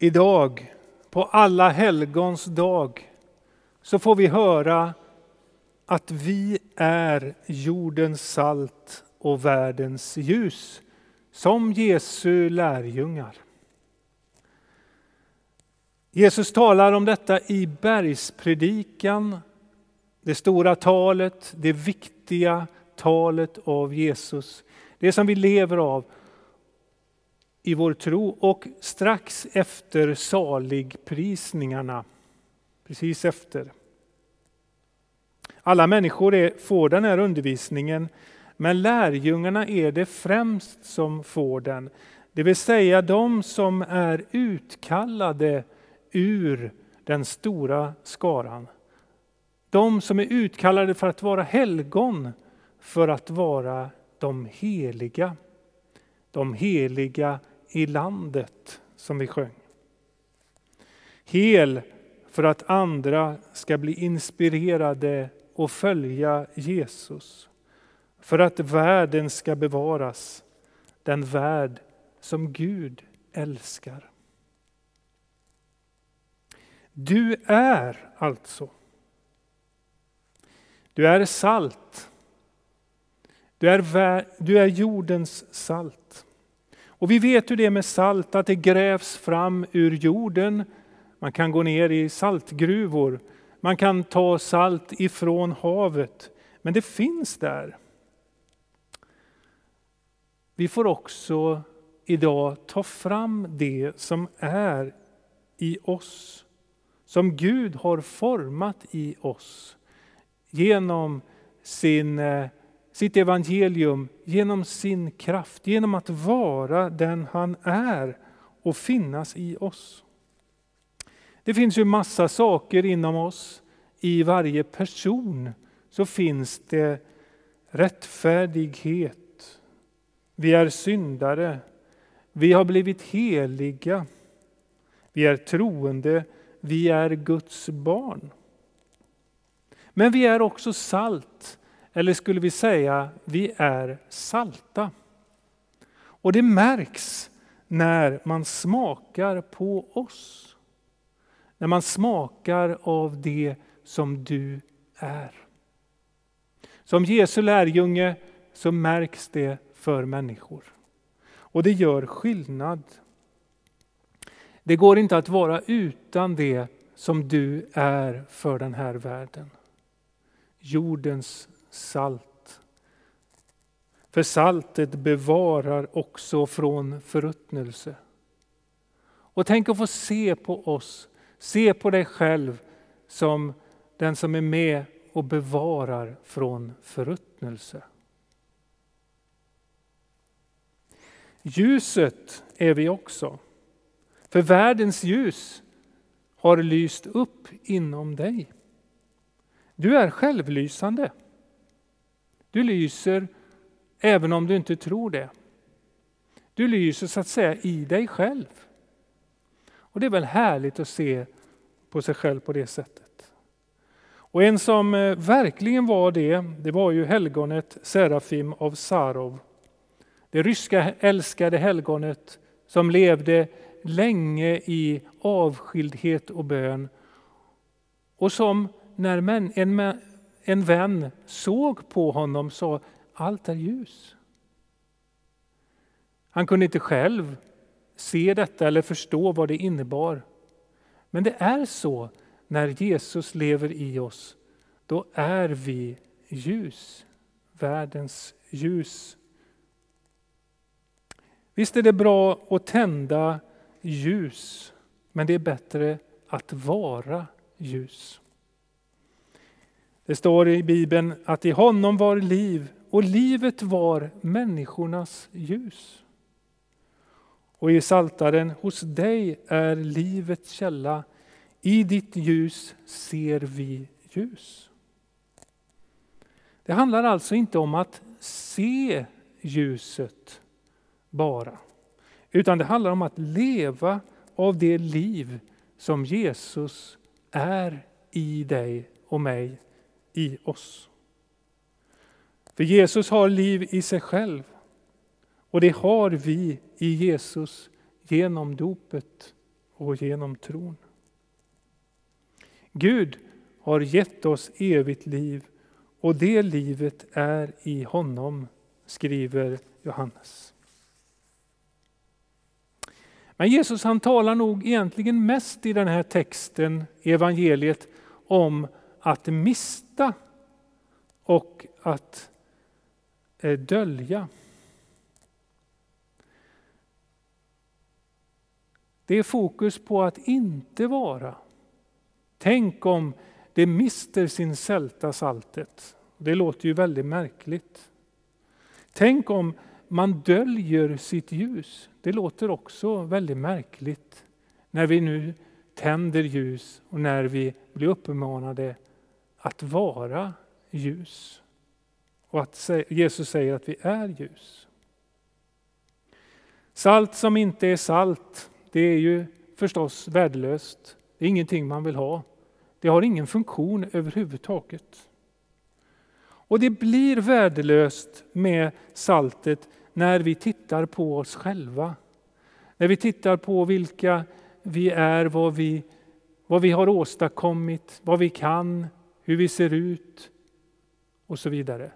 Idag, på alla helgons dag, så får vi höra att vi är jordens salt och världens ljus, som Jesu lärjungar. Jesus talar om detta i bergspredikan, det stora talet, det viktiga talet av Jesus. Det som vi lever av i vår tro och strax efter saligprisningarna. Precis efter. Alla människor är, får den här undervisningen men lärjungarna är det främst som får den. Det vill säga de som är utkallade ur den stora skaran. De som är utkallade för att vara helgon, för att vara de heliga. De heliga i landet, som vi sjöng. Hel för att andra ska bli inspirerade och följa Jesus. För att världen ska bevaras, den värld som Gud älskar. Du är alltså. Du är salt. Du är, du är jordens salt. Och vi vet hur det är med salt, att det grävs fram ur jorden. Man kan gå ner i saltgruvor. Man kan ta salt ifrån havet. Men det finns där. Vi får också idag ta fram det som är i oss som Gud har format i oss genom sin, eh, sitt evangelium, genom sin kraft, genom att vara den han är och finnas i oss. Det finns ju massa saker inom oss. I varje person så finns det rättfärdighet. Vi är syndare. Vi har blivit heliga. Vi är troende vi är Guds barn. Men vi är också salt, eller skulle vi säga vi är salta. Och det märks när man smakar på oss. När man smakar av det som du är. Som Jesu lärjunge så märks det för människor. Och det gör skillnad. Det går inte att vara utan det som du är för den här världen. Jordens salt. För saltet bevarar också från förruttnelse. Och tänk att få se på oss, se på dig själv som den som är med och bevarar från förruttnelse. Ljuset är vi också. För världens ljus har lyst upp inom dig. Du är självlysande. Du lyser även om du inte tror det. Du lyser så att säga i dig själv. Och Det är väl härligt att se på sig själv på det sättet. Och En som eh, verkligen var det, det var ju helgonet Serafim av Sarov. Det ryska älskade helgonet som levde länge i avskildhet och bön. Och som när en, en vän såg på honom sa allt är ljus. Han kunde inte själv se detta eller förstå vad det innebar. Men det är så när Jesus lever i oss. Då är vi ljus, världens ljus. Visst är det bra att tända ljus, men det är bättre att vara ljus. Det står i Bibeln att i honom var liv och livet var människornas ljus. Och i Saltaren, hos dig är livets källa. I ditt ljus ser vi ljus. Det handlar alltså inte om att se ljuset bara. Utan det handlar om att leva av det liv som Jesus är i dig och mig, i oss. För Jesus har liv i sig själv. Och det har vi i Jesus genom dopet och genom tron. Gud har gett oss evigt liv och det livet är i honom, skriver Johannes. Men Jesus han talar nog egentligen mest i den här texten, evangeliet, om att mista och att eh, dölja. Det är fokus på att inte vara. Tänk om det mister sin sälta saltet. Det låter ju väldigt märkligt. Tänk om man döljer sitt ljus. Det låter också väldigt märkligt när vi nu tänder ljus och när vi blir uppmanade att vara ljus. Och att Jesus säger att vi är ljus. Salt som inte är salt, det är ju förstås värdelöst. Det är ingenting man vill ha. Det har ingen funktion överhuvudtaget. Och det blir värdelöst med saltet när vi tittar på oss själva. När vi tittar på vilka vi är, vad vi, vad vi har åstadkommit, vad vi kan, hur vi ser ut och så vidare.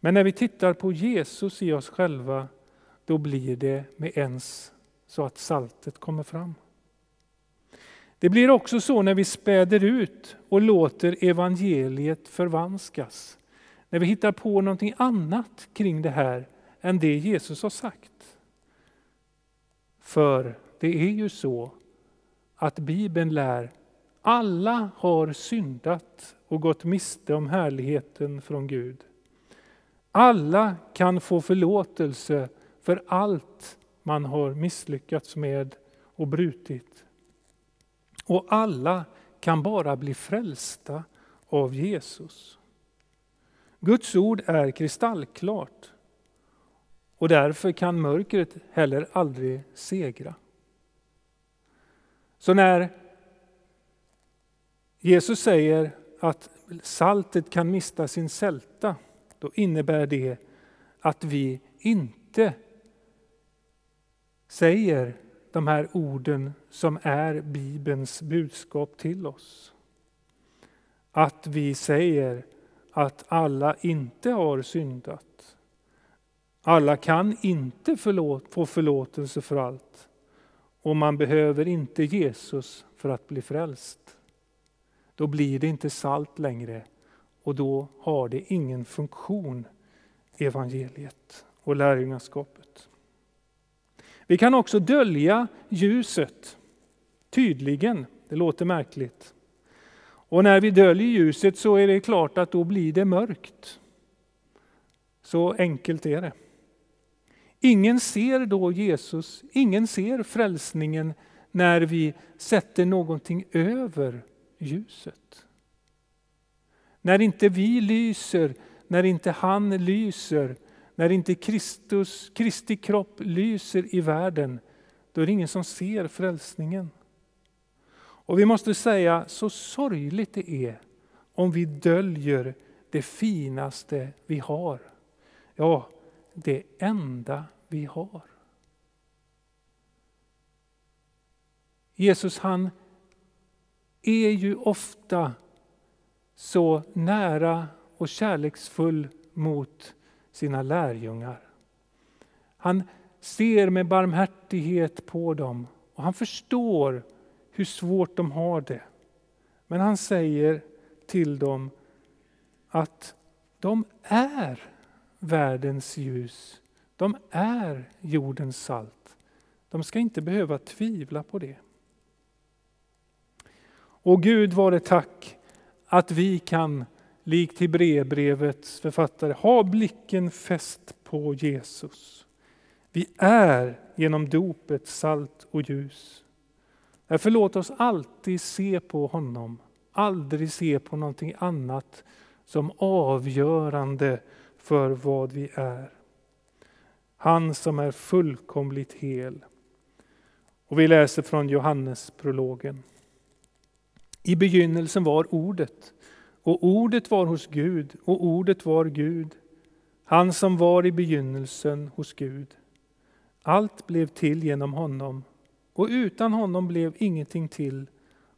Men när vi tittar på Jesus i oss själva, då blir det med ens så att saltet kommer fram. Det blir också så när vi späder ut och låter evangeliet förvanskas. När vi hittar på någonting annat kring det här än det Jesus har sagt. För det är ju så att Bibeln lär alla har syndat och gått miste om härligheten från Gud. Alla kan få förlåtelse för allt man har misslyckats med och brutit. Och alla kan bara bli frälsta av Jesus. Guds ord är kristallklart och därför kan mörkret heller aldrig segra. Så när Jesus säger att saltet kan mista sin sälta, då innebär det att vi inte säger de här orden som är Bibelns budskap till oss. Att vi säger att alla inte har syndat. Alla kan inte förlåt, få förlåtelse för allt. Och man behöver inte Jesus för att bli frälst. Då blir det inte salt längre och då har det ingen funktion, evangeliet och lärjungaskapet. Vi kan också dölja ljuset, tydligen. Det låter märkligt. Och när vi döljer ljuset så är det klart att då blir det mörkt. Så enkelt är det. Ingen ser då Jesus, ingen ser frälsningen när vi sätter någonting över ljuset. När inte vi lyser, när inte han lyser, när inte Kristus, Kristi kropp lyser i världen, då är det ingen som ser frälsningen. Och vi måste säga, så sorgligt det är om vi döljer det finaste vi har. Ja, det enda vi har. Jesus han är ju ofta så nära och kärleksfull mot sina lärjungar. Han ser med barmhärtighet på dem och han förstår hur svårt de har det. Men han säger till dem att de är världens ljus. De är jordens salt. De ska inte behöva tvivla på det. Och Gud var det tack att vi kan, likt Hebreerbrevets författare, ha blicken fäst på Jesus. Vi är genom dopet salt och ljus. Därför låt oss alltid se på honom, aldrig se på någonting annat som avgörande för vad vi är. Han som är fullkomligt hel. Och vi läser från Johannesprologen. I begynnelsen var ordet och ordet var hos Gud och ordet var Gud. Han som var i begynnelsen hos Gud. Allt blev till genom honom och utan honom blev ingenting till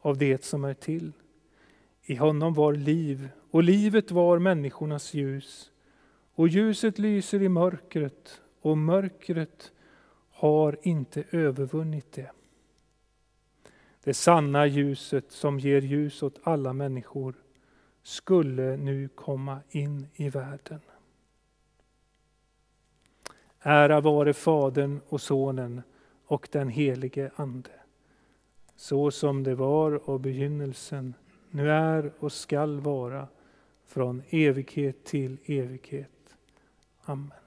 av det som är till. I honom var liv, och livet var människornas ljus. Och ljuset lyser i mörkret, och mörkret har inte övervunnit det. Det sanna ljuset som ger ljus åt alla människor skulle nu komma in i världen. Ära vare Fadern och Sonen och den helige Ande. Så som det var och begynnelsen, nu är och skall vara, från evighet till evighet. Amen.